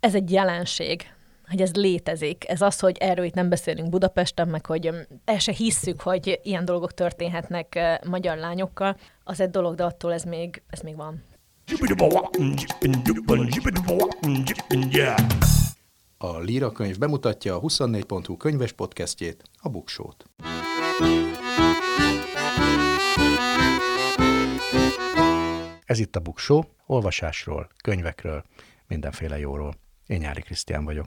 ez egy jelenség, hogy ez létezik. Ez az, hogy erről itt nem beszélünk Budapesten, meg hogy el se hisszük, hogy ilyen dolgok történhetnek magyar lányokkal, az egy dolog, de attól ez még, ez még van. A Líra könyv bemutatja a 24.hu könyves podcastjét, a Buksót. Ez itt a Buksó, olvasásról, könyvekről, mindenféle jóról. Én Nyári Krisztián vagyok.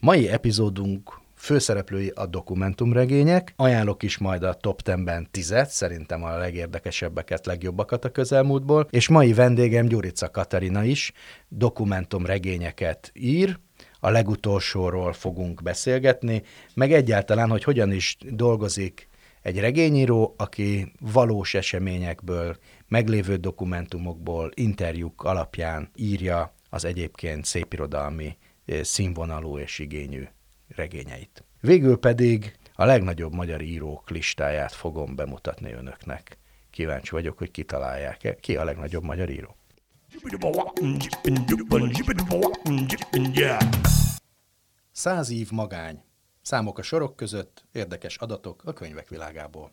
Mai epizódunk főszereplői a dokumentumregények. Ajánlok is majd a top 10-ben tizet, szerintem a legérdekesebbeket, legjobbakat a közelmúltból. És mai vendégem Gyurica Katarina is dokumentumregényeket ír, a legutolsóról fogunk beszélgetni, meg egyáltalán, hogy hogyan is dolgozik egy regényíró, aki valós eseményekből, meglévő dokumentumokból, interjúk alapján írja az egyébként szépirodalmi színvonalú és igényű regényeit. Végül pedig a legnagyobb magyar írók listáját fogom bemutatni önöknek. Kíváncsi vagyok, hogy kitalálják-e, ki a legnagyobb magyar író. Száz év magány. Számok a sorok között, érdekes adatok a könyvek világából.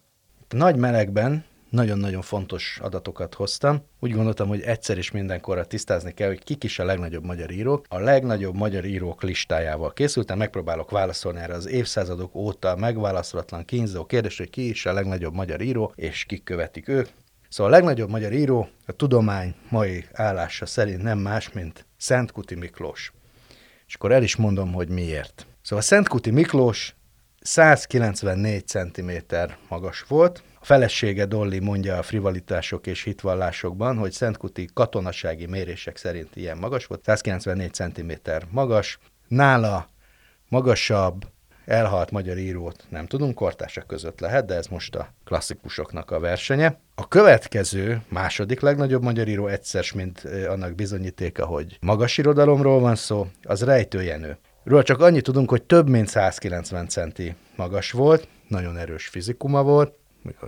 Nagy melegben nagyon-nagyon fontos adatokat hoztam. Úgy gondoltam, hogy egyszer is mindenkorra tisztázni kell, hogy kik is a legnagyobb magyar írók. A legnagyobb magyar írók listájával készültem, megpróbálok válaszolni erre az évszázadok óta megválaszolatlan kínzó kérdés, hogy ki is a legnagyobb magyar író, és kik követik ők. Szóval a legnagyobb magyar író a tudomány mai állása szerint nem más, mint Szentkuti Miklós. És akkor el is mondom, hogy miért. Szóval Szentkuti Miklós 194 cm magas volt, a felesége Dolly mondja a frivalitások és hitvallásokban, hogy Szentkuti katonasági mérések szerint ilyen magas volt, 194 cm magas. Nála magasabb, elhalt magyar írót nem tudunk, kortársak között lehet, de ez most a klasszikusoknak a versenye. A következő, második legnagyobb magyar író egyszer, mint annak bizonyítéka, hogy magas irodalomról van szó, az Rejtő Jenő. Róla csak annyit tudunk, hogy több mint 190 centi magas volt, nagyon erős fizikuma volt,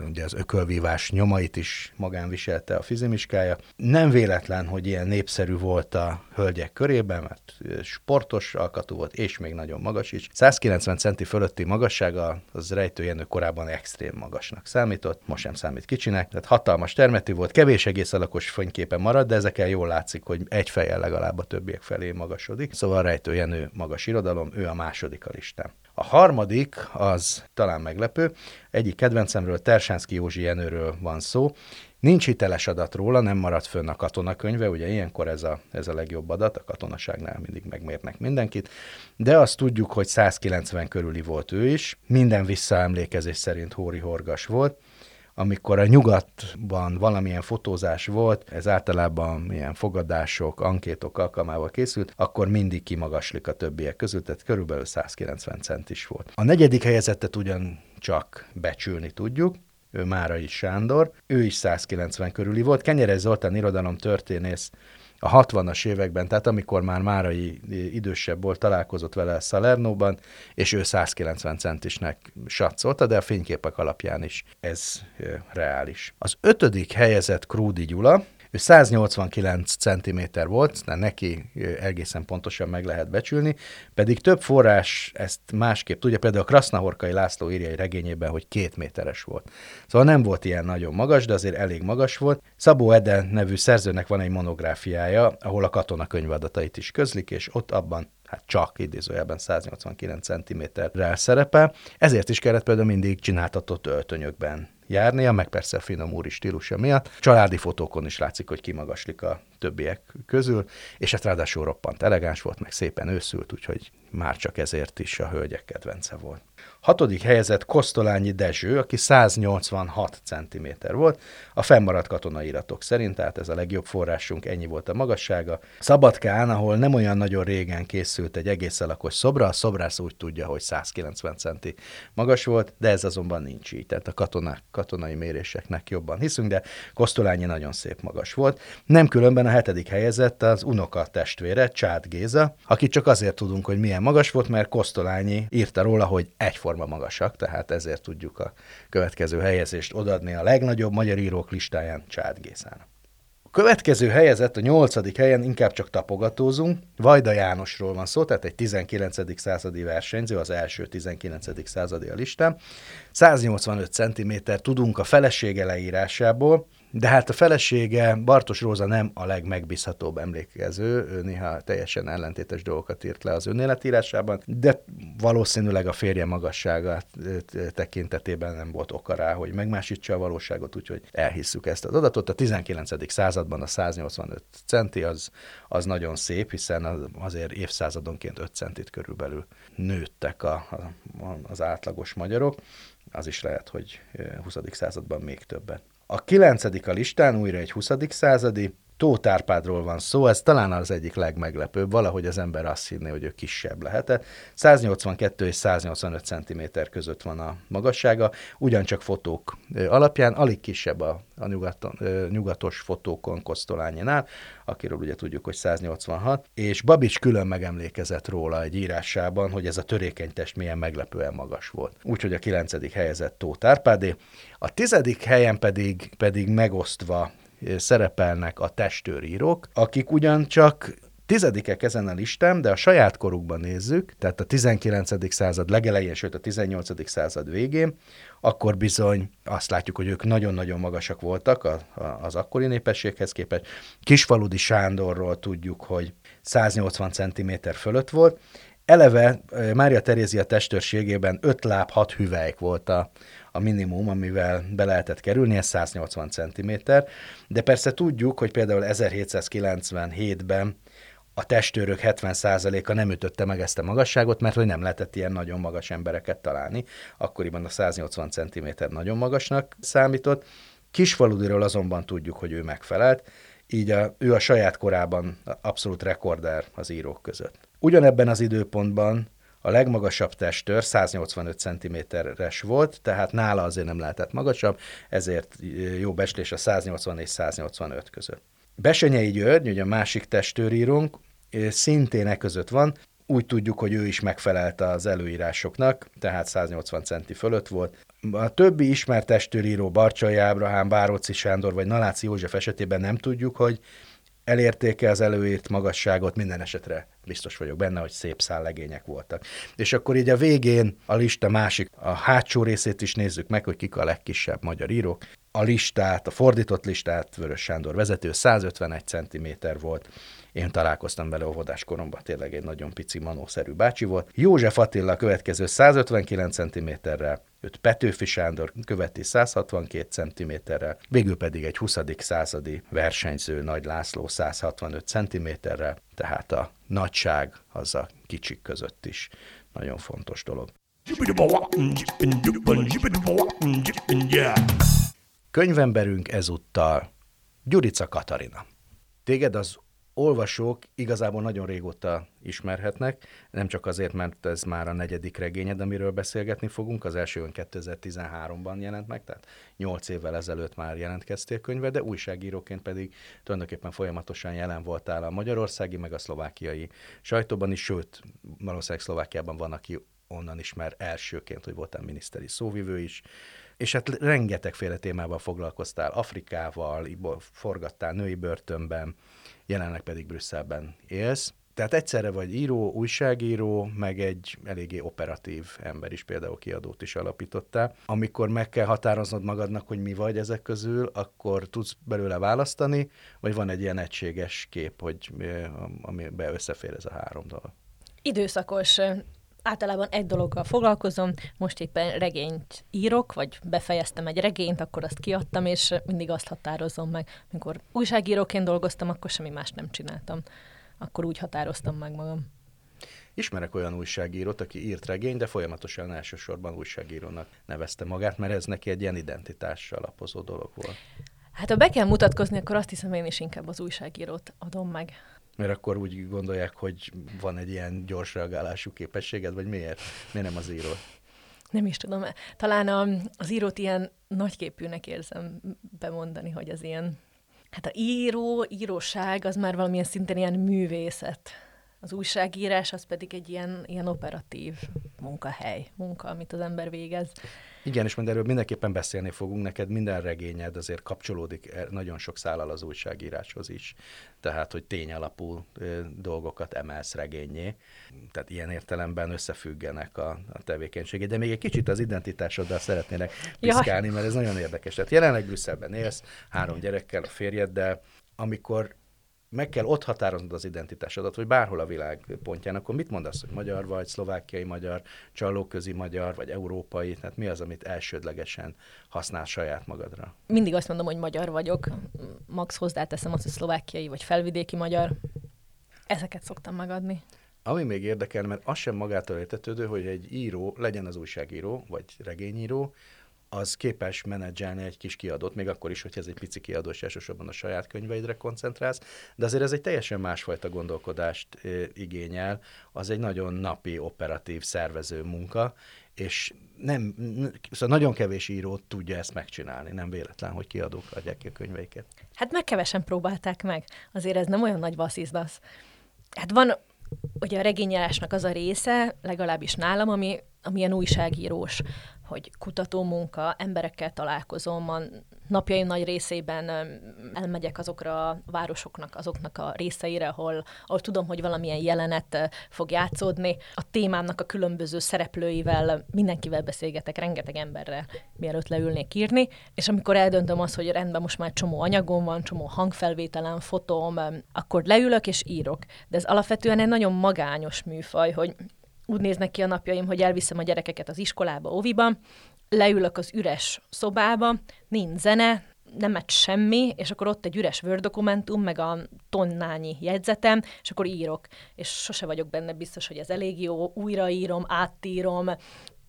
ugye az ökölvívás nyomait is magán viselte a fizimiskája. Nem véletlen, hogy ilyen népszerű volt a hölgyek körében, mert sportos alkatú volt, és még nagyon magas is. 190 centi fölötti magassága az rejtőjenő korábban extrém magasnak számított, most sem számít kicsinek, tehát hatalmas termetű volt, kevés egész alakos fényképen marad, de ezeken jól látszik, hogy egy fejjel legalább a többiek felé magasodik. Szóval a rejtőjenő magas irodalom, ő a második a listán. A harmadik az talán meglepő, egyik kedvencemről, Tersánszki Józsi Jenőről van szó. Nincs hiteles adat róla, nem maradt fönn a katonakönyve, ugye ilyenkor ez a, ez a legjobb adat, a katonaságnál mindig megmérnek mindenkit, de azt tudjuk, hogy 190 körüli volt ő is, minden visszaemlékezés szerint Hóri Horgas volt, amikor a nyugatban valamilyen fotózás volt, ez általában ilyen fogadások, ankétok alkalmával készült, akkor mindig kimagaslik a többiek között, tehát körülbelül 190 centis volt. A negyedik helyezettet ugyan csak becsülni tudjuk, ő Márai Sándor, ő is 190 körüli volt. Kenyerez Zoltán irodalom történész a 60-as években, tehát amikor már Márai idősebb volt, találkozott vele Salernóban, és ő 190 centisnek satszolta, de a fényképek alapján is ez reális. Az ötödik helyezett Krúdi Gyula, ő 189 cm volt, de neki egészen pontosan meg lehet becsülni, pedig több forrás ezt másképp tudja, például a Krasznahorkai László írja egy regényében, hogy két méteres volt. Szóval nem volt ilyen nagyon magas, de azért elég magas volt. Szabó Eden nevű szerzőnek van egy monográfiája, ahol a katona könyvadatait is közlik, és ott abban hát csak idézőjelben 189 cm-rel szerepel, ezért is kellett például mindig csináltatott öltönyökben járnia, meg persze a finom úri stílusa miatt. Családi fotókon is látszik, hogy kimagaslik a többiek közül, és hát ráadásul roppant elegáns volt, meg szépen őszült, úgyhogy már csak ezért is a hölgyek kedvence volt. Hatodik helyezett Kosztolányi Dezső, aki 186 cm volt, a fennmaradt katonai iratok szerint, tehát ez a legjobb forrásunk, ennyi volt a magassága. Szabadkán, ahol nem olyan nagyon régen készült egy egész alakos szobra, a szobrász úgy tudja, hogy 190 centi magas volt, de ez azonban nincs így, tehát a katonák, katonai méréseknek jobban hiszünk, de Kosztolányi nagyon szép magas volt. Nem különben a hetedik helyezett az unoka testvére, Csád Géza, aki csak azért tudunk, hogy milyen magas volt, mert Kosztolányi írta róla, hogy egyforma magasak, tehát ezért tudjuk a következő helyezést odadni a legnagyobb magyar írók listáján Csád Gézának. Következő helyezett, a nyolcadik helyen inkább csak tapogatózunk. Vajda Jánosról van szó, tehát egy 19. századi versenyző, az első 19. századi a listán. 185 cm tudunk a felesége leírásából, de hát a felesége, Bartos Róza nem a legmegbízhatóbb emlékező, ő néha teljesen ellentétes dolgokat írt le az önéletírásában, de valószínűleg a férje magassága tekintetében nem volt oka rá, hogy megmásítsa a valóságot, úgyhogy elhisszük ezt az adatot. A 19. században a 185 centi az, az nagyon szép, hiszen azért évszázadonként 5 centit körülbelül nőttek a, a, az átlagos magyarok. Az is lehet, hogy 20. században még többet. A kilencedik a listán, újra egy 20. századi, Tóth Árpádról van szó, ez talán az egyik legmeglepőbb, valahogy az ember azt hinné, hogy ő kisebb lehet. 182 és 185 cm között van a magassága, ugyancsak fotók alapján, alig kisebb a, a nyugaton, nyugatos fotókon Kosztolányinál, akiről ugye tudjuk, hogy 186, és Babics külön megemlékezett róla egy írásában, hogy ez a törékeny test milyen meglepően magas volt. Úgyhogy a kilencedik helyezett Tóth Árpádé, a tizedik helyen pedig, pedig megosztva szerepelnek a testőrírók, akik ugyancsak tizedikek ezen a listán, de a saját korukban nézzük, tehát a 19. század legelején, sőt a 18. század végén, akkor bizony azt látjuk, hogy ők nagyon-nagyon magasak voltak a, a, az akkori népességhez képest. Kisfaludi Sándorról tudjuk, hogy 180 cm fölött volt. Eleve Mária Terézia testőrségében 5 láb, 6 hüvelyk volt a, a minimum, amivel be lehetett kerülni, ez 180 cm, de persze tudjuk, hogy például 1797-ben a testőrök 70%-a nem ütötte meg ezt a magasságot, mert hogy nem lehetett ilyen nagyon magas embereket találni. Akkoriban a 180 cm nagyon magasnak számított. Kisfaludiról azonban tudjuk, hogy ő megfelelt, így a, ő a saját korában abszolút rekorder az írók között. Ugyanebben az időpontban a legmagasabb testőr 185 cm-es volt, tehát nála azért nem lehetett magasabb, ezért jó beslés a 180 és 185 között. Besenyei György, ugye a másik testőrírunk, szintén e között van, úgy tudjuk, hogy ő is megfelelt az előírásoknak, tehát 180 centi fölött volt. A többi ismert testőríró, Barcsai Ábrahám, Báróci Sándor vagy Naláci József esetében nem tudjuk, hogy elérték-e az előírt magasságot, minden esetre biztos vagyok benne, hogy szép szállegények voltak. És akkor így a végén a lista másik, a hátsó részét is nézzük meg, hogy kik a legkisebb magyar írók. A listát, a fordított listát Vörös Sándor vezető 151 cm volt, én találkoztam vele óvodás koromban, tényleg egy nagyon pici manószerű bácsi volt. József Attila következő 159 cm-rel, őt Petőfi Sándor követi 162 cm-rel, végül pedig egy 20. századi versenyző Nagy László 165 cm-rel, tehát a nagyság az a kicsik között is nagyon fontos dolog. Könyvemberünk ezúttal Gyurica Katarina. Téged az olvasók igazából nagyon régóta ismerhetnek, nem csak azért, mert ez már a negyedik regényed, amiről beszélgetni fogunk, az első 2013-ban jelent meg, tehát 8 évvel ezelőtt már jelentkeztél könyve, de újságíróként pedig tulajdonképpen folyamatosan jelen voltál a magyarországi, meg a szlovákiai sajtóban is, sőt, valószínűleg Szlovákiában van, aki onnan ismer elsőként, hogy voltál miniszteri szóvivő is, és hát rengetegféle témával foglalkoztál, Afrikával, forgattál női börtönben, jelenleg pedig Brüsszelben élsz. Tehát egyszerre vagy író, újságíró, meg egy eléggé operatív ember is, például kiadót is alapítottál. Amikor meg kell határoznod magadnak, hogy mi vagy ezek közül, akkor tudsz belőle választani, vagy van egy ilyen egységes kép, hogy amiben összefér ez a három dolog? Időszakos általában egy dologgal foglalkozom, most éppen regényt írok, vagy befejeztem egy regényt, akkor azt kiadtam, és mindig azt határozom meg. Amikor újságíróként dolgoztam, akkor semmi más nem csináltam. Akkor úgy határoztam meg magam. Ismerek olyan újságírót, aki írt regényt, de folyamatosan elsősorban újságírónak nevezte magát, mert ez neki egy ilyen identitással alapozó dolog volt. Hát ha be kell mutatkozni, akkor azt hiszem én is inkább az újságírót adom meg. Mert akkor úgy gondolják, hogy van egy ilyen gyors reagálású képességed, vagy miért? Miért nem az író? Nem is tudom. Talán a, az írót ilyen nagyképűnek érzem bemondani, hogy az ilyen... Hát a író, íróság az már valamilyen szinten ilyen művészet Az újságírás az pedig egy ilyen, ilyen operatív munkahely, munka, amit az ember végez. Igen, és majd erről mindenképpen beszélni fogunk. Neked minden regényed azért kapcsolódik e, nagyon sok szállal az újságíráshoz is. Tehát, hogy tényalapú dolgokat emelsz regényé. Tehát ilyen értelemben összefüggenek a, a tevékenységed. De még egy kicsit az identitásoddal szeretnének piszkálni, mert ez nagyon érdekes. Tehát jelenleg Brüsszelben élsz, három gyerekkel, a férjeddel, amikor meg kell ott határoznod az identitásodat, vagy bárhol a világ pontján, akkor mit mondasz, hogy magyar vagy, szlovákiai magyar, csalóközi magyar, vagy európai, tehát mi az, amit elsődlegesen használ saját magadra? Mindig azt mondom, hogy magyar vagyok, max hozzáteszem azt, hogy szlovákiai vagy felvidéki magyar. Ezeket szoktam megadni. Ami még érdekel, mert az sem magától értetődő, hogy egy író, legyen az újságíró, vagy regényíró, az képes menedzselni egy kis kiadót, még akkor is, hogy ez egy pici kiadó, és elsősorban a saját könyveidre koncentrálsz, de azért ez egy teljesen másfajta gondolkodást igényel, az egy nagyon napi, operatív, szervező munka, és nem, szóval nagyon kevés író tudja ezt megcsinálni, nem véletlen, hogy kiadók adják ki a könyveiket. Hát meg kevesen próbálták meg, azért ez nem olyan nagy vasszizdasz. Hát van ugye a regényelásnak az a része, legalábbis nálam, ami, ami ilyen újságírós hogy kutatómunka, emberekkel találkozom, a napjaim nagy részében elmegyek azokra a városoknak, azoknak a részeire, ahol, ahol tudom, hogy valamilyen jelenet fog játszódni. A témámnak a különböző szereplőivel, mindenkivel beszélgetek, rengeteg emberrel, mielőtt leülnék írni, és amikor eldöntöm azt, hogy rendben most már csomó anyagom van, csomó hangfelvételem, fotóm, akkor leülök és írok. De ez alapvetően egy nagyon magányos műfaj, hogy úgy néznek ki a napjaim, hogy elviszem a gyerekeket az iskolába, óviba, leülök az üres szobába, nincs zene, nem megy semmi, és akkor ott egy üres Word dokumentum, meg a tonnányi jegyzetem, és akkor írok. És sose vagyok benne biztos, hogy ez elég jó, újraírom, áttírom,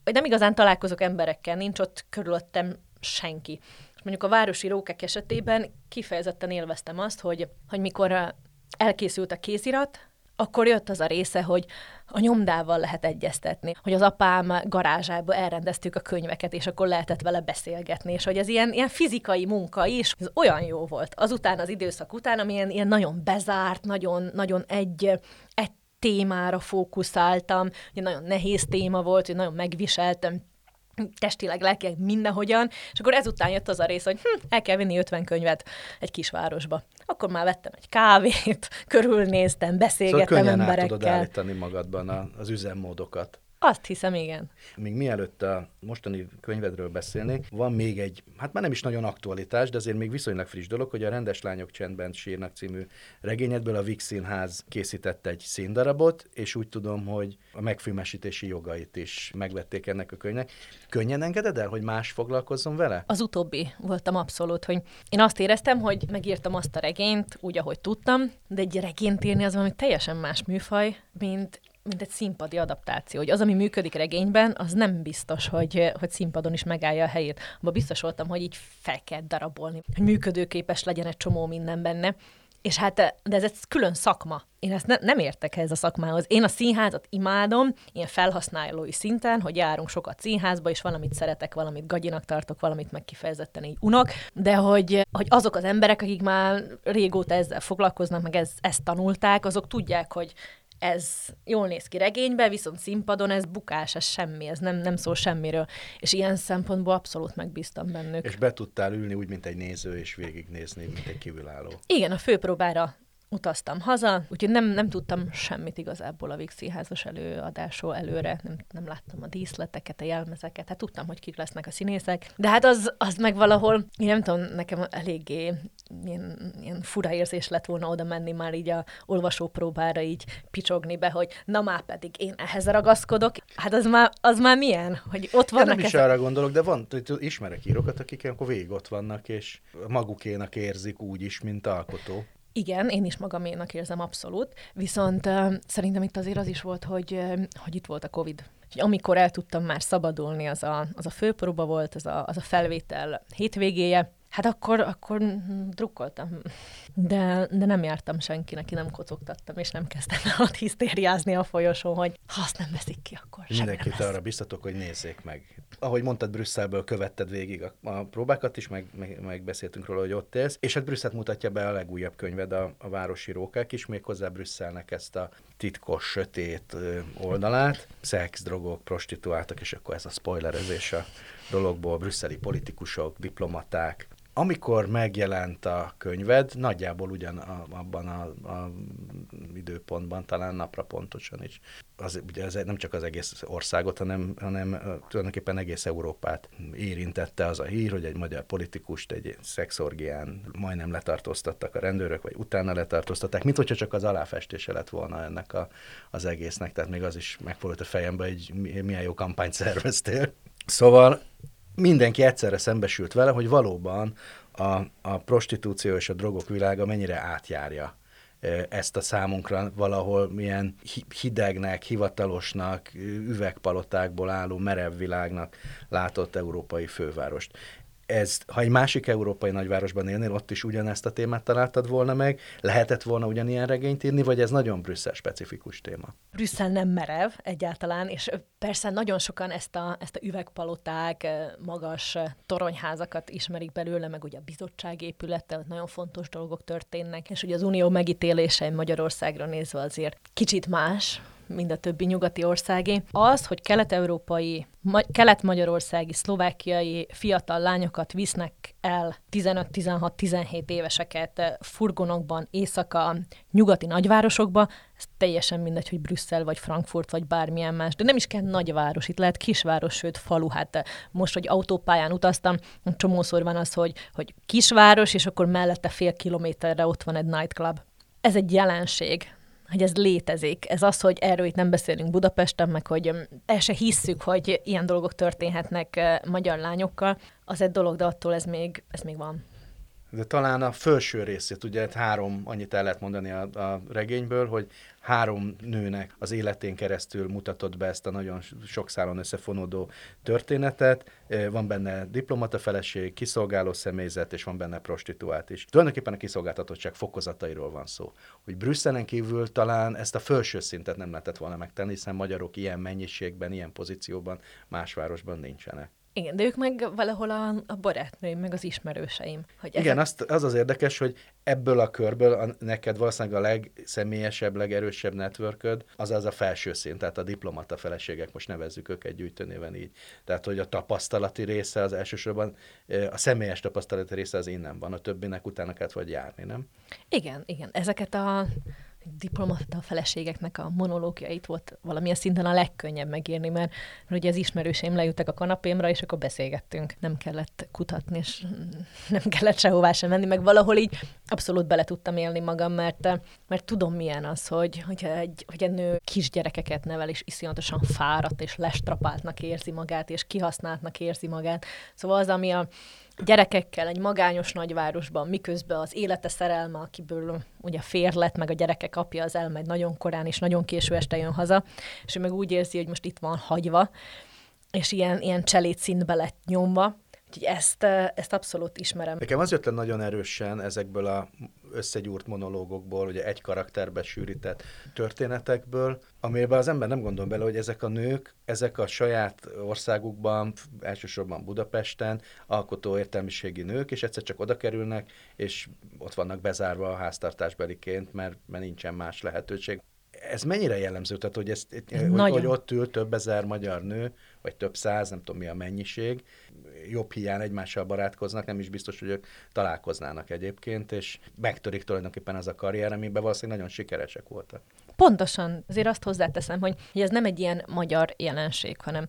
vagy nem igazán találkozok emberekkel, nincs ott körülöttem senki. És mondjuk a városi rókek esetében kifejezetten élveztem azt, hogy, hogy mikor elkészült a kézirat, akkor jött az a része, hogy a nyomdával lehet egyeztetni, hogy az apám garázsába elrendeztük a könyveket, és akkor lehetett vele beszélgetni, és hogy ez ilyen, ilyen fizikai munka is, ez olyan jó volt. Azután az időszak után, ami ilyen, ilyen nagyon bezárt, nagyon, nagyon egy, egy témára fókuszáltam, hogy nagyon nehéz téma volt, hogy nagyon megviseltem testileg, lelkileg mindenhogyan, és akkor ezután jött az a rész, hogy hm, el kell vinni 50 könyvet egy kisvárosba. Akkor már vettem egy kávét, körülnéztem, beszélgettem szóval könnyen emberekkel. tudod állítani magadban az üzemmódokat. Azt hiszem, igen. Még mielőtt a mostani könyvedről beszélnék, van még egy, hát már nem is nagyon aktualitás, de azért még viszonylag friss dolog, hogy a Rendes Lányok Csendben sírnak című regényedből a Vix Színház készített egy színdarabot, és úgy tudom, hogy a megfilmesítési jogait is megvették ennek a könyvnek. Könnyen engeded el, hogy más foglalkozzon vele? Az utóbbi voltam abszolút, hogy én azt éreztem, hogy megírtam azt a regényt úgy, ahogy tudtam, de egy regényt írni az valami teljesen más műfaj, mint mint egy színpadi adaptáció, hogy az, ami működik regényben, az nem biztos, hogy, hogy színpadon is megállja a helyét. Abba biztos voltam, hogy így fel kell darabolni, hogy működőképes legyen egy csomó minden benne. És hát, de ez egy külön szakma. Én ezt ne, nem értek ehhez a szakmához. Én a színházat imádom, ilyen felhasználói szinten, hogy járunk sokat színházba, és valamit szeretek, valamit gagyinak tartok, valamit meg kifejezetten így unok, de hogy, hogy azok az emberek, akik már régóta ezzel foglalkoznak, meg ez, ezt tanulták, azok tudják, hogy ez jól néz ki regénybe, viszont színpadon ez bukás, ez semmi, ez nem, nem szól semmiről. És ilyen szempontból abszolút megbíztam bennük. És be tudtál ülni úgy, mint egy néző, és végignézni, mint egy kívülálló. Igen, a főpróbára utaztam haza, úgyhogy nem, nem tudtam semmit igazából a Vixi házas előadásról előre, nem, nem láttam a díszleteket, a jelmezeket, hát tudtam, hogy kik lesznek a színészek, de hát az, az meg valahol, én nem tudom, nekem eléggé ilyen, ilyen fura érzés lett volna oda menni már így a olvasópróbára így picsogni be, hogy na már pedig én ehhez ragaszkodok. Hát az már, az már milyen, hogy ott vannak... nem is ezek... arra gondolok, de van, ismerek írókat, akik akkor végig ott vannak, és magukénak érzik úgy is, mint alkotó. Igen, én is magaménak érzem abszolút, viszont uh, szerintem itt azért az is volt, hogy, uh, hogy itt volt a Covid. És amikor el tudtam már szabadulni, az a, az a főpróba volt, az a, az a felvétel hétvégéje, Hát akkor, akkor drukkoltam. De, de nem jártam senkinek, nem kocogtattam, és nem kezdtem el ott hisztériázni a folyosón, hogy ha azt nem veszik ki, akkor Mindenkit arra biztatok, hogy nézzék meg. Ahogy mondtad, Brüsszelből követted végig a, a próbákat is, meg, meg, meg beszéltünk róla, hogy ott élsz, és hát Brüsszelt mutatja be a legújabb könyved, a, a Városi Rókák is, méghozzá Brüsszelnek ezt a titkos, sötét oldalát, szex, drogok, prostituáltak, és akkor ez a spoilerezés a dologból, brüsszeli politikusok, diplomaták, amikor megjelent a könyved, nagyjából ugyan a, abban a, a időpontban, talán napra pontosan is, az, ugye ez nem csak az egész országot, hanem, hanem tulajdonképpen egész Európát érintette az a hír, hogy egy magyar politikust egy szexorgián majdnem letartóztattak a rendőrök, vagy utána letartóztatták, mint hogyha csak az aláfestése lett volna ennek a, az egésznek, tehát még az is megfordult a fejembe, hogy milyen jó kampányt szerveztél. Szóval mindenki egyszerre szembesült vele, hogy valóban a, a prostitúció és a drogok világa mennyire átjárja ezt a számunkra valahol milyen hidegnek, hivatalosnak, üvegpalotákból álló merev világnak látott európai fővárost ez, ha egy másik európai nagyvárosban élnél, ott is ugyanezt a témát találtad volna meg, lehetett volna ugyanilyen regényt írni, vagy ez nagyon Brüsszel specifikus téma? Brüsszel nem merev egyáltalán, és persze nagyon sokan ezt a, ezt a üvegpaloták, magas toronyházakat ismerik belőle, meg ugye a bizottság épülete, ott nagyon fontos dolgok történnek, és ugye az unió megítélése Magyarországra nézve azért kicsit más, mint a többi nyugati országé. Az, hogy kelet-európai, ma- kelet-magyarországi, szlovákiai fiatal lányokat visznek el 15-16-17 éveseket eh, furgonokban éjszaka nyugati nagyvárosokba, ez teljesen mindegy, hogy Brüsszel, vagy Frankfurt, vagy bármilyen más. De nem is kell nagyváros, itt lehet kisváros, sőt falu. Hát eh, most, hogy autópályán utaztam, csomószor van az, hogy, hogy kisváros, és akkor mellette fél kilométerre ott van egy nightclub. Ez egy jelenség, hogy ez létezik. Ez az, hogy erről itt nem beszélünk Budapesten, meg hogy el se hisszük, hogy ilyen dolgok történhetnek magyar lányokkal, az egy dolog, de attól ez még, ez még van de talán a felső részét, ugye hát három, annyit el lehet mondani a, a regényből, hogy három nőnek az életén keresztül mutatott be ezt a nagyon sok szálon összefonódó történetet. Van benne diplomata feleség, kiszolgáló személyzet, és van benne prostituált is. Tulajdonképpen a kiszolgáltatottság fokozatairól van szó. Hogy Brüsszelen kívül talán ezt a felső szintet nem lehetett volna megtenni, hiszen magyarok ilyen mennyiségben, ilyen pozícióban más városban nincsenek. Igen, de ők meg valahol a, a barátnőim, meg az ismerőseim. Hogy ezek... Igen, azt, az az érdekes, hogy ebből a körből a, neked valószínűleg a legszemélyesebb, legerősebb networköd, az az a felső szint, tehát a diplomata feleségek, most nevezzük őket gyűjtőnéven így. Tehát, hogy a tapasztalati része az elsősorban, a személyes tapasztalati része az innen van, a többinek utána kellett vagy járni, nem? Igen, igen. Ezeket a diplomata feleségeknek a monológiait volt valamilyen szinten a legkönnyebb megírni, mert, mert ugye az ismerőseim leültek a kanapémra, és akkor beszélgettünk. Nem kellett kutatni, és nem kellett sehová sem menni, meg valahol így abszolút bele tudtam élni magam, mert, mert tudom milyen az, hogy, hogyha egy, hogy egy nő kisgyerekeket nevel, és iszonyatosan fáradt, és lestrapáltnak érzi magát, és kihasználtnak érzi magát. Szóval az, ami a, gyerekekkel egy magányos nagyvárosban, miközben az élete szerelme, akiből ugye fér lett, meg a gyerekek apja az elmegy nagyon korán, és nagyon késő este jön haza, és ő meg úgy érzi, hogy most itt van hagyva, és ilyen, ilyen cselédszínbe lett nyomva, Úgyhogy ezt, ezt abszolút ismerem. Nekem az jött le nagyon erősen ezekből a összegyúrt monológokból, ugye egy karakterbe sűrített történetekből, amiben az ember nem gondol bele, hogy ezek a nők, ezek a saját országukban, elsősorban Budapesten alkotó értelmiségi nők, és egyszer csak oda kerülnek, és ott vannak bezárva a háztartásbeliként, mert, mert nincsen más lehetőség ez mennyire jellemző? Tehát, hogy, ezt, hogy, hogy ott ül több ezer magyar nő, vagy több száz, nem tudom mi a mennyiség, jobb hiány egymással barátkoznak, nem is biztos, hogy ők találkoznának egyébként, és megtörik tulajdonképpen az a karrier, amiben valószínűleg nagyon sikeresek voltak. Pontosan, azért azt hozzáteszem, hogy, ez nem egy ilyen magyar jelenség, hanem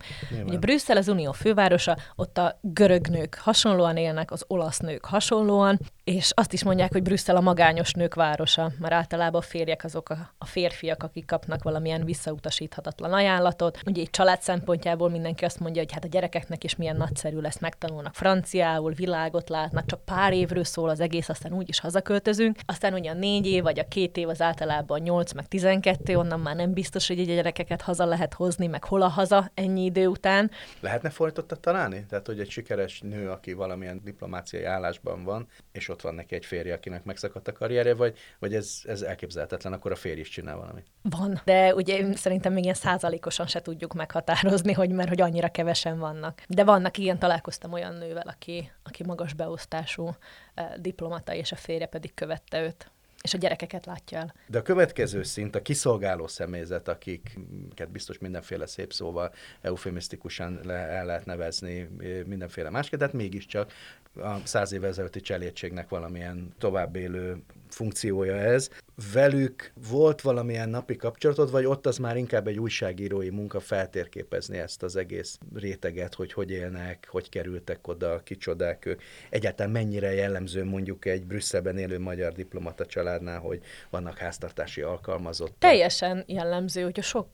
hogy Brüsszel az unió fővárosa, ott a görög nők hasonlóan élnek, az olasz nők hasonlóan, és azt is mondják, hogy Brüsszel a magányos nők városa, mert általában a férjek azok a, a férfiak, akik kapnak valamilyen visszautasíthatatlan ajánlatot. Ugye egy család szempontjából mindenki azt mondja, hogy hát a gyerekeknek is milyen nagyszerű lesz, megtanulnak franciául, világot látnak, csak pár évről szól az egész, aztán úgy is hazaköltözünk. Aztán ugye a négy év vagy a két év az általában 8 meg 12, onnan már nem biztos, hogy a gyerekeket haza lehet hozni, meg hol a haza ennyi idő után. Lehetne fordítottat találni? Tehát, hogy egy sikeres nő, aki valamilyen diplomáciai állásban van, és ott van neki egy férje, akinek megszakadt a karrierje, vagy, vagy ez, ez elképzelhetetlen, akkor a férj is csinál valamit? Van, de ugye szerintem még ilyen százalékosan se tudjuk meghatározni, hogy mert hogy annyira kevesen vannak. De vannak, igen, találkoztam olyan nővel, aki, aki magas beosztású eh, diplomata, és a férje pedig követte őt és a gyerekeket látja el. De a következő szint a kiszolgáló személyzet, akiket biztos mindenféle szép szóval eufemisztikusan le, el lehet nevezni, mindenféle másképp, tehát mégiscsak a száz évvel ezelőtti cselédségnek valamilyen továbbélő funkciója ez. Velük volt valamilyen napi kapcsolatod, vagy ott az már inkább egy újságírói munka feltérképezni ezt az egész réteget, hogy hogy élnek, hogy kerültek oda, kicsodák ők. Egyáltalán mennyire jellemző mondjuk egy Brüsszelben élő magyar diplomata családnál, hogy vannak háztartási alkalmazottak? Teljesen jellemző, hogy sok,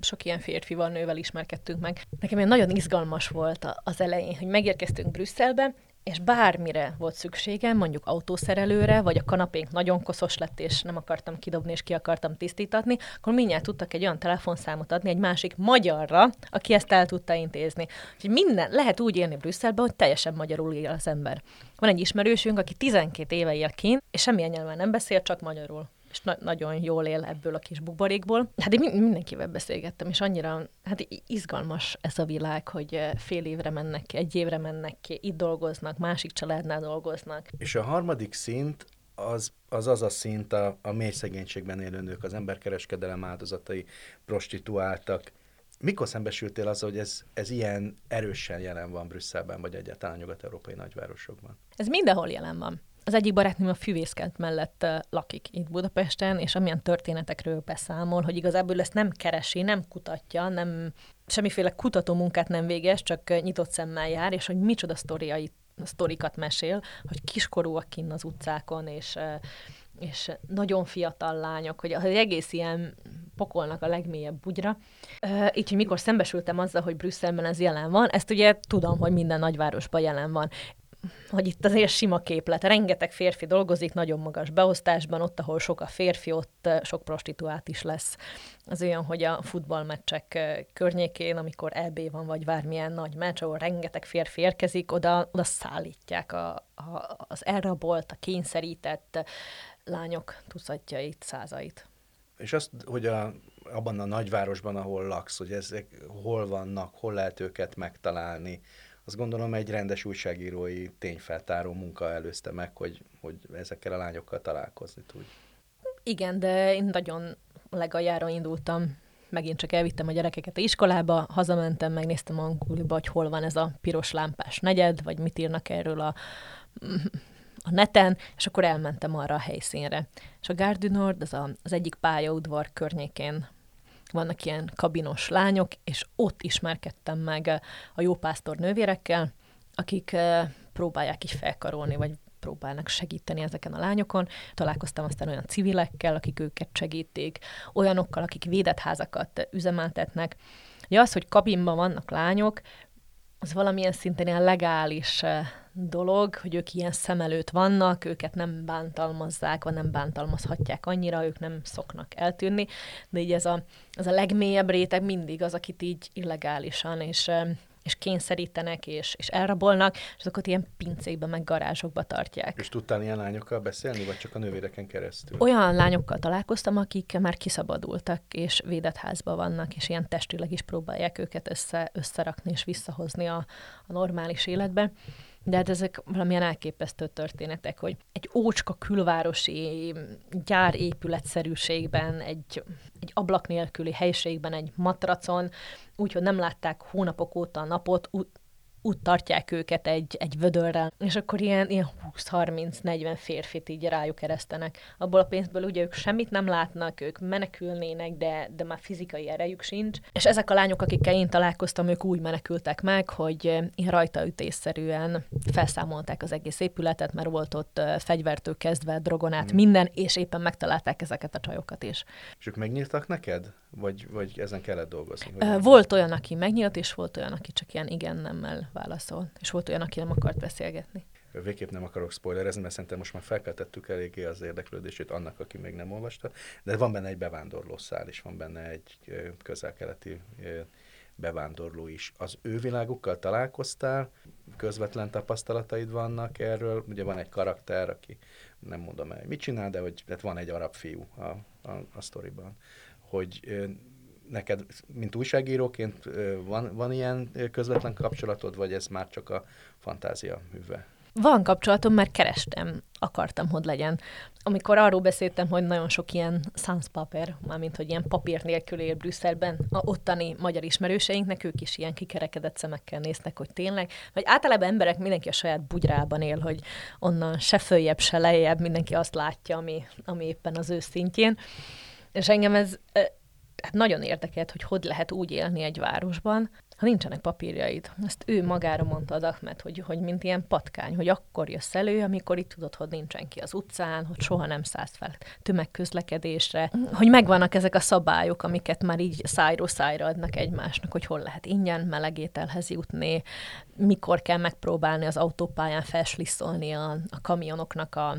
sok ilyen férfival, nővel ismerkedtünk meg. Nekem nagyon izgalmas volt az elején, hogy megérkeztünk Brüsszelbe, és bármire volt szükségem, mondjuk autószerelőre, vagy a kanapénk nagyon koszos lett, és nem akartam kidobni, és ki akartam tisztítatni, akkor mindjárt tudtak egy olyan telefonszámot adni egy másik magyarra, aki ezt el tudta intézni. Úgyhogy minden, lehet úgy élni Brüsszelben, hogy teljesen magyarul él az ember. Van egy ismerősünk, aki 12 éve él kint, és semmilyen nyelven nem beszél, csak magyarul és na- nagyon jól él ebből a kis buborékból. Hát én mindenkivel beszélgettem, és annyira hát izgalmas ez a világ, hogy eh, fél évre mennek ki, egy évre mennek ki, itt dolgoznak, másik családnál dolgoznak. És a harmadik szint az az, az a szint a, a mély szegénységben élő nők, az emberkereskedelem áldozatai, prostituáltak. Mikor szembesültél az, hogy ez, ez ilyen erősen jelen van Brüsszelben, vagy egyáltalán nyugat-európai nagyvárosokban? Ez mindenhol jelen van. Az egyik barátnőm a Fűvészkent mellett lakik itt Budapesten, és amilyen történetekről beszámol, hogy igazából ezt nem keresi, nem kutatja, nem semmiféle kutató munkát nem végez, csak nyitott szemmel jár, és hogy micsoda sztoriait, sztorikat mesél, hogy kiskorúak kinn az utcákon, és és nagyon fiatal lányok, hogy az egész ilyen pokolnak a legmélyebb bugyra. Így, hogy mikor szembesültem azzal, hogy Brüsszelben ez jelen van, ezt ugye tudom, hogy minden nagyvárosban jelen van hogy itt azért sima képlet. Rengeteg férfi dolgozik nagyon magas beosztásban, ott, ahol sok a férfi, ott sok prostituált is lesz. Az olyan, hogy a futballmeccsek környékén, amikor EB van, vagy bármilyen nagy meccs, ahol rengeteg férfi érkezik, oda, oda szállítják a, a, az elrabolt, a kényszerített lányok tucatjait, százait. És azt, hogy a, abban a nagyvárosban, ahol laksz, hogy ezek hol vannak, hol lehet őket megtalálni, azt gondolom egy rendes újságírói tényfeltáró munka előzte meg, hogy, hogy ezekkel a lányokkal találkozni tudj. Igen, de én nagyon legaljára indultam. Megint csak elvittem a gyerekeket a iskolába, hazamentem, megnéztem a Google-ba, hogy hol van ez a piros lámpás negyed, vagy mit írnak erről a, a neten, és akkor elmentem arra a helyszínre. És a Gare az, az egyik pályaudvar környékén vannak ilyen kabinos lányok, és ott ismerkedtem meg a jópásztor nővérekkel, akik eh, próbálják is felkarolni, vagy próbálnak segíteni ezeken a lányokon. Találkoztam aztán olyan civilekkel, akik őket segítik, olyanokkal, akik védett házakat üzemeltetnek. Ja, az, hogy kabinban vannak lányok, az valamilyen szinten ilyen legális eh, dolog, hogy ők ilyen szem előtt vannak, őket nem bántalmazzák, vagy nem bántalmazhatják annyira, ők nem szoknak eltűnni, de így ez a, ez a legmélyebb réteg mindig az, akit így illegálisan és és kényszerítenek, és, és elrabolnak, és azokat ilyen pincékbe, meg garázsokba tartják. És tudtál ilyen lányokkal beszélni, vagy csak a nővéreken keresztül? Olyan lányokkal találkoztam, akik már kiszabadultak, és védett házban vannak, és ilyen testileg is próbálják őket össze, összerakni, és visszahozni a, a normális életbe. De hát ezek valamilyen elképesztő történetek, hogy egy ócska külvárosi gyárépületszerűségben, egy, egy ablak nélküli helységben, egy matracon, úgyhogy nem látták hónapok óta a napot, úgy tartják őket egy, egy vödörrel, és akkor ilyen, ilyen 20-30-40 férfit így rájuk eresztenek. Abból a pénzből ugye ők semmit nem látnak, ők menekülnének, de, de már fizikai erejük sincs. És ezek a lányok, akikkel én találkoztam, ők úgy menekültek meg, hogy ilyen rajtaütésszerűen felszámolták az egész épületet, mert volt ott fegyvertől kezdve, drogonát, hmm. minden, és éppen megtalálták ezeket a csajokat is. És ők megnyíltak neked? Vagy, vagy ezen kellett dolgozni? Vagy volt olyan, aki megnyílt, és volt olyan, aki csak ilyen igen-nemmel válaszol. És volt olyan, aki nem akart beszélgetni. Végképp nem akarok spoilerezni, mert szerintem most már felkeltettük eléggé az érdeklődését annak, aki még nem olvasta. De van benne egy bevándorló szál is, van benne egy közel-keleti bevándorló is. Az ő világukkal találkoztál, közvetlen tapasztalataid vannak erről. Ugye van egy karakter, aki nem mondom el, mit csinál, de hogy tehát van egy arab fiú a, a, a sztoriban. Hogy neked, mint újságíróként van, van ilyen közvetlen kapcsolatod, vagy ez már csak a fantázia műve? Van kapcsolatom, mert kerestem, akartam, hogy legyen. Amikor arról beszéltem, hogy nagyon sok ilyen sans paper, mármint, hogy ilyen papír nélkül él Brüsszelben, a ottani magyar ismerőseinknek ők is ilyen kikerekedett szemekkel néznek, hogy tényleg, vagy általában emberek mindenki a saját bugyrában él, hogy onnan se följebb, se lejjebb, mindenki azt látja, ami, ami éppen az ő szintjén. És engem ez hát nagyon érdekelt, hogy hogy lehet úgy élni egy városban, ha nincsenek papírjaid. Ezt ő magára mondta az Ahmed, hogy, hogy mint ilyen patkány, hogy akkor jössz elő, amikor itt tudod, hogy nincsen ki az utcán, hogy soha nem szállsz fel tömegközlekedésre, hogy megvannak ezek a szabályok, amiket már így szájról szájra adnak egymásnak, hogy hol lehet ingyen melegételhez jutni, mikor kell megpróbálni az autópályán felslisszolni a, a kamionoknak a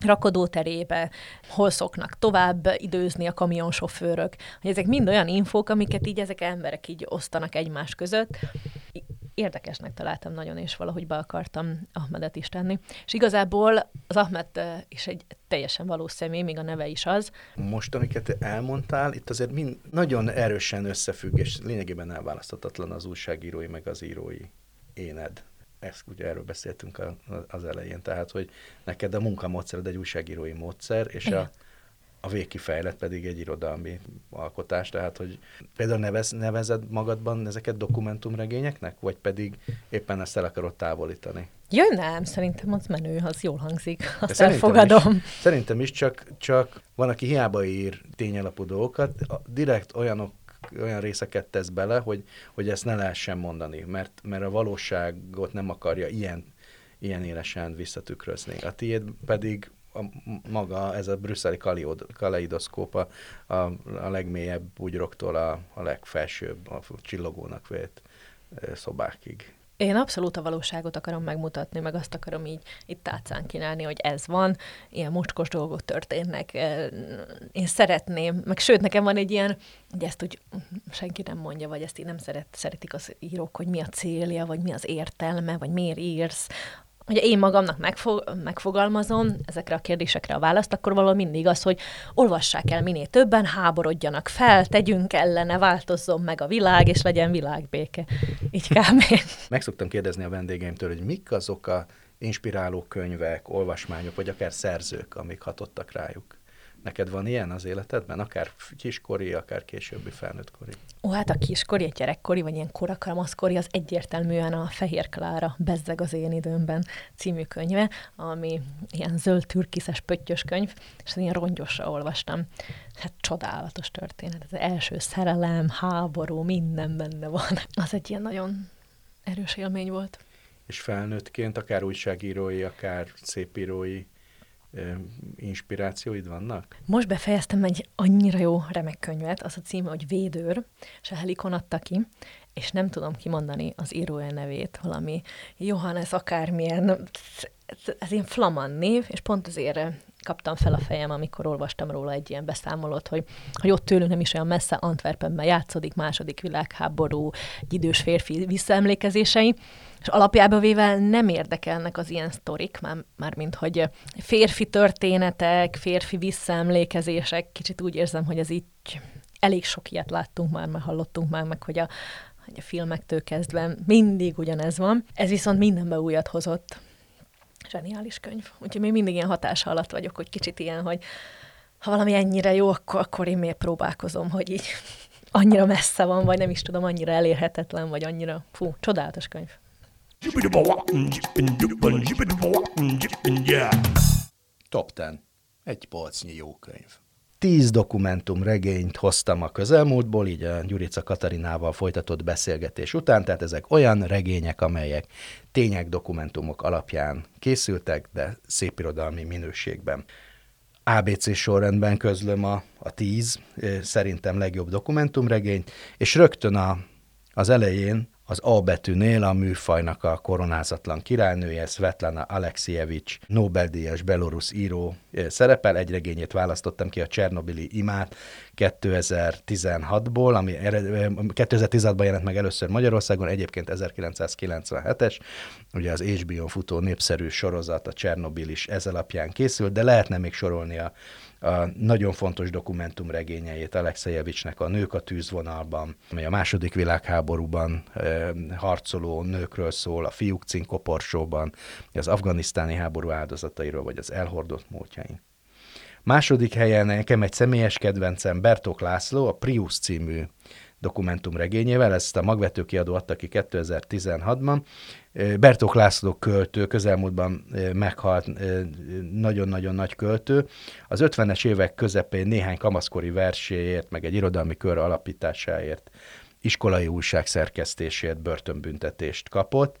rakodóterébe, hol szoknak tovább időzni a kamionsofőrök, hogy ezek mind olyan infók, amiket így ezek emberek így osztanak egymás között. Érdekesnek találtam nagyon, és valahogy be akartam Ahmedet is tenni. És igazából az Ahmed is egy teljesen valós személy, még a neve is az. Most, amiket elmondtál, itt azért mind nagyon erősen összefügg, és lényegében elválaszthatatlan az újságírói meg az írói éned ezt ugye erről beszéltünk a, az elején, tehát, hogy neked a munkamódszered egy újságírói módszer, és a, a végkifejlet pedig egy irodalmi alkotás, tehát, hogy például nevez, nevezed magadban ezeket dokumentumregényeknek, vagy pedig éppen ezt el akarod távolítani? Jaj, nem, szerintem az menő, az jól hangzik, azt szerintem elfogadom. Is, szerintem is, csak, csak van, aki hiába ír tényalapú dolgokat, direkt olyanok olyan részeket tesz bele, hogy, hogy ezt ne lehessen mondani, mert, mert a valóságot nem akarja ilyen, ilyen élesen visszatükrözni. A tiéd pedig a, maga, ez a brüsszeli kaleidoszkóp a, a, a legmélyebb bugyroktól a, a legfelsőbb, a csillogónak vélt szobákig. Én abszolút a valóságot akarom megmutatni, meg azt akarom így itt tátcán kínálni, hogy ez van, ilyen mocskos dolgok történnek. Én szeretném, meg sőt, nekem van egy ilyen, hogy ezt úgy senki nem mondja, vagy ezt így nem szeret, szeretik az írók, hogy mi a célja, vagy mi az értelme, vagy miért írsz, hogyha én magamnak megfog, megfogalmazom ezekre a kérdésekre a választ, akkor valahol mindig az, hogy olvassák el minél többen, háborodjanak fel, tegyünk ellene, változzon meg a világ, és legyen világbéke. Így kb. Meg szoktam kérdezni a vendégeimtől, hogy mik azok a inspiráló könyvek, olvasmányok, vagy akár szerzők, amik hatottak rájuk. Neked van ilyen az életedben, akár kiskori, akár későbbi felnőttkori? Ó, hát a kiskori, a gyerekkori, vagy ilyen korakamaszkori, az egyértelműen a Fehér Klára Bezzeg az én időmben című könyve, ami ilyen zöld türkiszes pöttyös könyv, és ilyen rongyosra olvastam. Hát csodálatos történet. Az első szerelem, háború, minden benne van. Az egy ilyen nagyon erős élmény volt. És felnőttként, akár újságírói, akár szépírói inspirációid vannak? Most befejeztem egy annyira jó remek könyvet, az a címe, hogy Védőr, és a Helikon adta ki, és nem tudom kimondani az írója nevét, valami Johannes akármilyen, ez ilyen flaman név, és pont azért kaptam fel a fejem, amikor olvastam róla egy ilyen beszámolót, hogy, hogy ott tőlünk nem is olyan messze Antwerpenben játszódik második világháború, egy idős férfi visszaemlékezései, és alapjában véve nem érdekelnek az ilyen sztorik, már, már mint hogy férfi történetek, férfi visszaemlékezések, kicsit úgy érzem, hogy ez így elég sok ilyet láttunk már, már hallottunk már meg, hogy a, hogy a filmektől kezdve mindig ugyanez van. Ez viszont mindenbe újat hozott. Zseniális könyv. Úgyhogy még mindig ilyen hatás alatt vagyok, hogy kicsit ilyen, hogy ha valami ennyire jó, akkor, akkor én miért próbálkozom, hogy így annyira messze van, vagy nem is tudom, annyira elérhetetlen, vagy annyira, fú, csodálatos könyv. Top 10. Egy polcnyi jó könyv. Tíz dokumentum regényt hoztam a közelmúltból, így a Gyurica Katarinával folytatott beszélgetés után, tehát ezek olyan regények, amelyek tények, dokumentumok alapján készültek, de szépirodalmi minőségben. ABC sorrendben közlöm a, a tíz szerintem legjobb dokumentumregényt, és rögtön a, az elején az A betűnél a műfajnak a koronázatlan királynője, Svetlana Alexievics, Nobel-díjas belorusz író szerepel. Egy regényét választottam ki, a Csernobili imát 2016-ból, ami 2016-ban jelent meg először Magyarországon, egyébként 1997-es, ugye az HBO futó népszerű sorozat, a Csernobil is ez alapján készült, de lehetne még sorolni a a nagyon fontos dokumentumregényeit Alexejevicsnek a Nők a tűzvonalban, amely a második világháborúban harcoló nőkről szól, a Fiúk cinkoporsóban, az afganisztáni háború áldozatairól, vagy az elhordott múltjain. Második helyen nekem egy személyes kedvencem Bertók László, a Prius című dokumentumregényével, ezt a magvető kiadó adta ki 2016-ban. Bertók László költő, közelmúltban meghalt, nagyon-nagyon nagy költő. Az 50-es évek közepén néhány kamaszkori verséért, meg egy irodalmi kör alapításáért, iskolai újság szerkesztésért börtönbüntetést kapott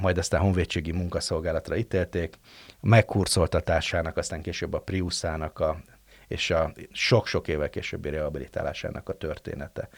majd aztán honvédségi munkaszolgálatra ítélték, a megkurszoltatásának, aztán később a Priuszának a és a sok-sok évvel későbbi rehabilitálásának a története.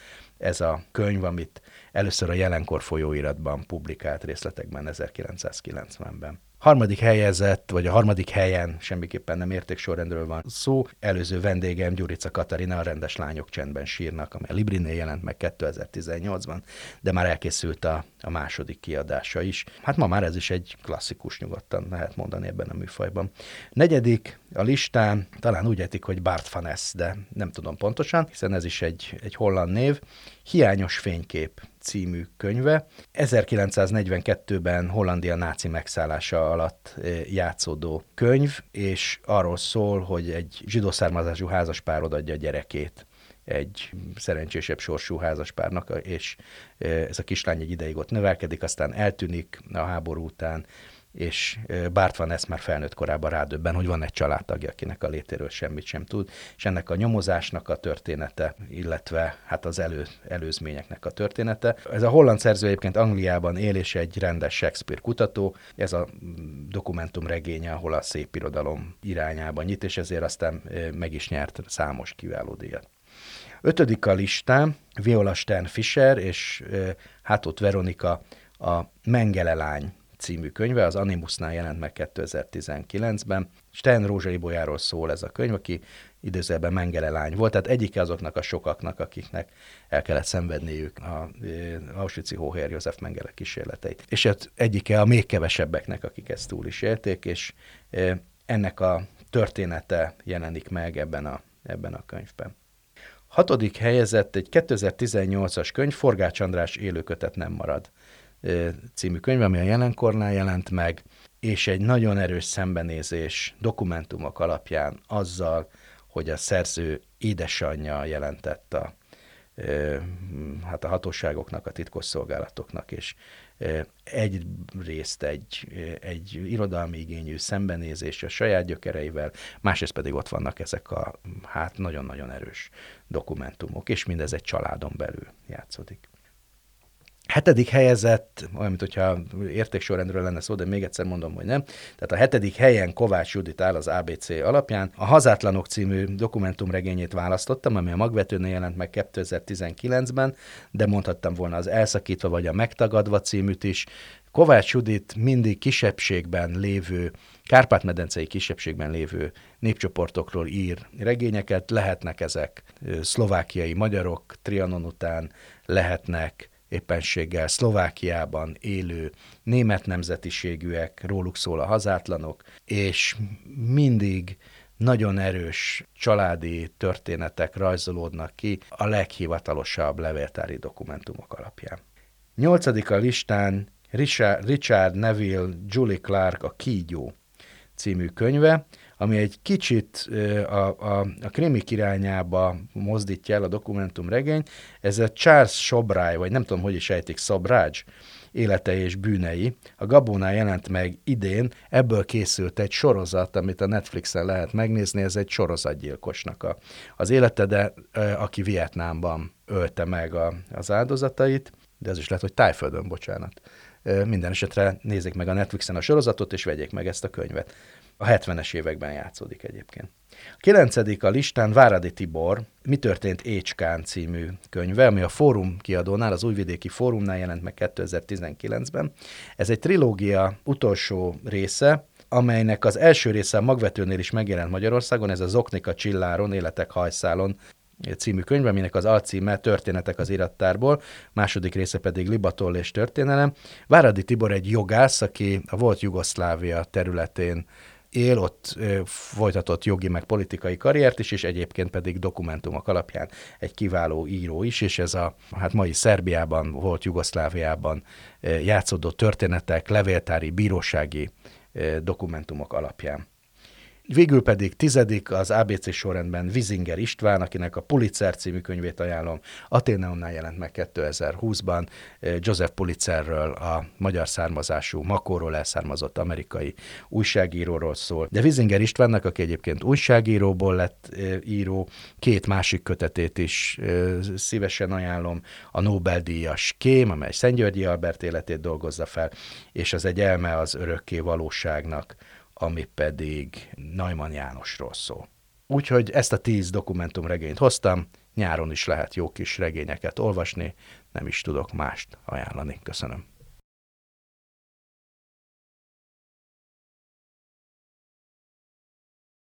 Ez a könyv, amit először a jelenkor folyóiratban publikált részletekben 1990-ben. Harmadik helyezett, vagy a harmadik helyen semmiképpen nem értéksorrendről van szó. Előző vendégem Gyurica Katarina, a rendes lányok csendben sírnak, ami a Librinél jelent meg 2018-ban, de már elkészült a, a második kiadása is. Hát ma már ez is egy klasszikus nyugodtan lehet mondani ebben a műfajban. Negyedik a listán, talán úgy etik, hogy Bart van de nem tudom pontosan, hiszen ez is egy, egy holland név. Hiányos fénykép című könyve. 1942-ben Hollandia náci megszállása alatt eh, játszódó könyv, és arról szól, hogy egy zsidó származású házaspár adja a gyerekét egy szerencsésebb sorsú házaspárnak, és eh, ez a kislány egy ideig ott növelkedik, aztán eltűnik a háború után, és Bart van ezt már felnőtt korában rádöbben, hogy van egy családtagja, akinek a létéről semmit sem tud, és ennek a nyomozásnak a története, illetve hát az elő, előzményeknek a története. Ez a holland szerző egyébként Angliában él, és egy rendes Shakespeare kutató. Ez a mm, dokumentum regénye, ahol a szép irodalom irányába nyit, és ezért aztán meg is nyert számos kiváló díjat. Ötödik a listán Viola Stern Fischer és Hátott Veronika a Mengele lány című könyve, az Animusnál jelent meg 2019-ben. Stein Rózsai Bolyáról szól ez a könyv, aki időzőben Mengele lány volt, tehát egyike azoknak a sokaknak, akiknek el kellett szenvedniük a Auschwitz-i Hóhér József Mengele kísérleteit. És hát egyike a még kevesebbeknek, akik ezt túl is élték, és ennek a története jelenik meg ebben a, ebben a könyvben. Hatodik helyezett egy 2018-as könyv, Forgács András élőkötet nem marad című könyv, ami a jelenkornál jelent meg, és egy nagyon erős szembenézés dokumentumok alapján azzal, hogy a szerző édesanyja jelentett a, hát a hatóságoknak, a titkosszolgálatoknak, és egyrészt egy, egy irodalmi igényű szembenézés a saját gyökereivel, másrészt pedig ott vannak ezek a hát nagyon-nagyon erős dokumentumok, és mindez egy családon belül játszódik. Hetedik helyezett, olyan, mint hogyha értéksorrendről lenne szó, de még egyszer mondom, hogy nem. Tehát a hetedik helyen Kovács Judit áll az ABC alapján. A Hazátlanok című dokumentumregényét választottam, ami a magvetőnél jelent meg 2019-ben, de mondhattam volna az Elszakítva vagy a Megtagadva címűt is. Kovács Judit mindig kisebbségben lévő, Kárpát-medencei kisebbségben lévő népcsoportokról ír regényeket, lehetnek ezek szlovákiai magyarok Trianon után, lehetnek éppenséggel Szlovákiában élő német nemzetiségűek, róluk szól a hazátlanok, és mindig nagyon erős családi történetek rajzolódnak ki a leghivatalosabb levéltári dokumentumok alapján. Nyolcadik a listán Richard, Neville Julie Clark a Kígyó című könyve, ami egy kicsit a, a, a krimi kirányába mozdítja el a dokumentum regény. Ez a Charles Sobráj, vagy nem tudom, hogy is ejtik, Szabrágy, élete és bűnei. A Gabónál jelent meg idén, ebből készült egy sorozat, amit a Netflixen lehet megnézni, ez egy sorozatgyilkosnak a, az élete, de aki Vietnámban ölte meg a, az áldozatait, de ez is lehet, hogy Tájföldön, bocsánat. Minden esetre nézzék meg a Netflixen a sorozatot, és vegyék meg ezt a könyvet. A 70-es években játszódik egyébként. A kilencedik a listán Váradi Tibor, Mi történt Écskán című könyve, ami a Fórum kiadónál, az Újvidéki Fórumnál jelent meg 2019-ben. Ez egy trilógia utolsó része, amelynek az első része a magvetőnél is megjelent Magyarországon, ez a Zoknika Csilláron, Életek hajszálon című könyv, aminek az alcíme Történetek az irattárból, második része pedig Libatoll és történelem. Váradi Tibor egy jogász, aki a volt Jugoszlávia területén él, ott folytatott jogi meg politikai karriert is, és egyébként pedig dokumentumok alapján egy kiváló író is, és ez a hát mai Szerbiában, volt Jugoszláviában játszódó történetek, levéltári, bírósági dokumentumok alapján. Végül pedig tizedik az ABC sorrendben Vizinger István, akinek a Pulitzer című könyvét ajánlom. Ateneumnál jelent meg 2020-ban eh, Joseph Pulitzerről, a magyar származású, Makóról elszármazott amerikai újságíróról szól. De Vizinger Istvánnak, aki egyébként újságíróból lett eh, író, két másik kötetét is eh, szívesen ajánlom. A Nobel-díjas Kém, amely Szentgyörgyi Albert életét dolgozza fel, és az egy elme az örökké valóságnak ami pedig Neumann Jánosról szól. Úgyhogy ezt a tíz dokumentumregényt hoztam, nyáron is lehet jó kis regényeket olvasni, nem is tudok mást ajánlani. Köszönöm.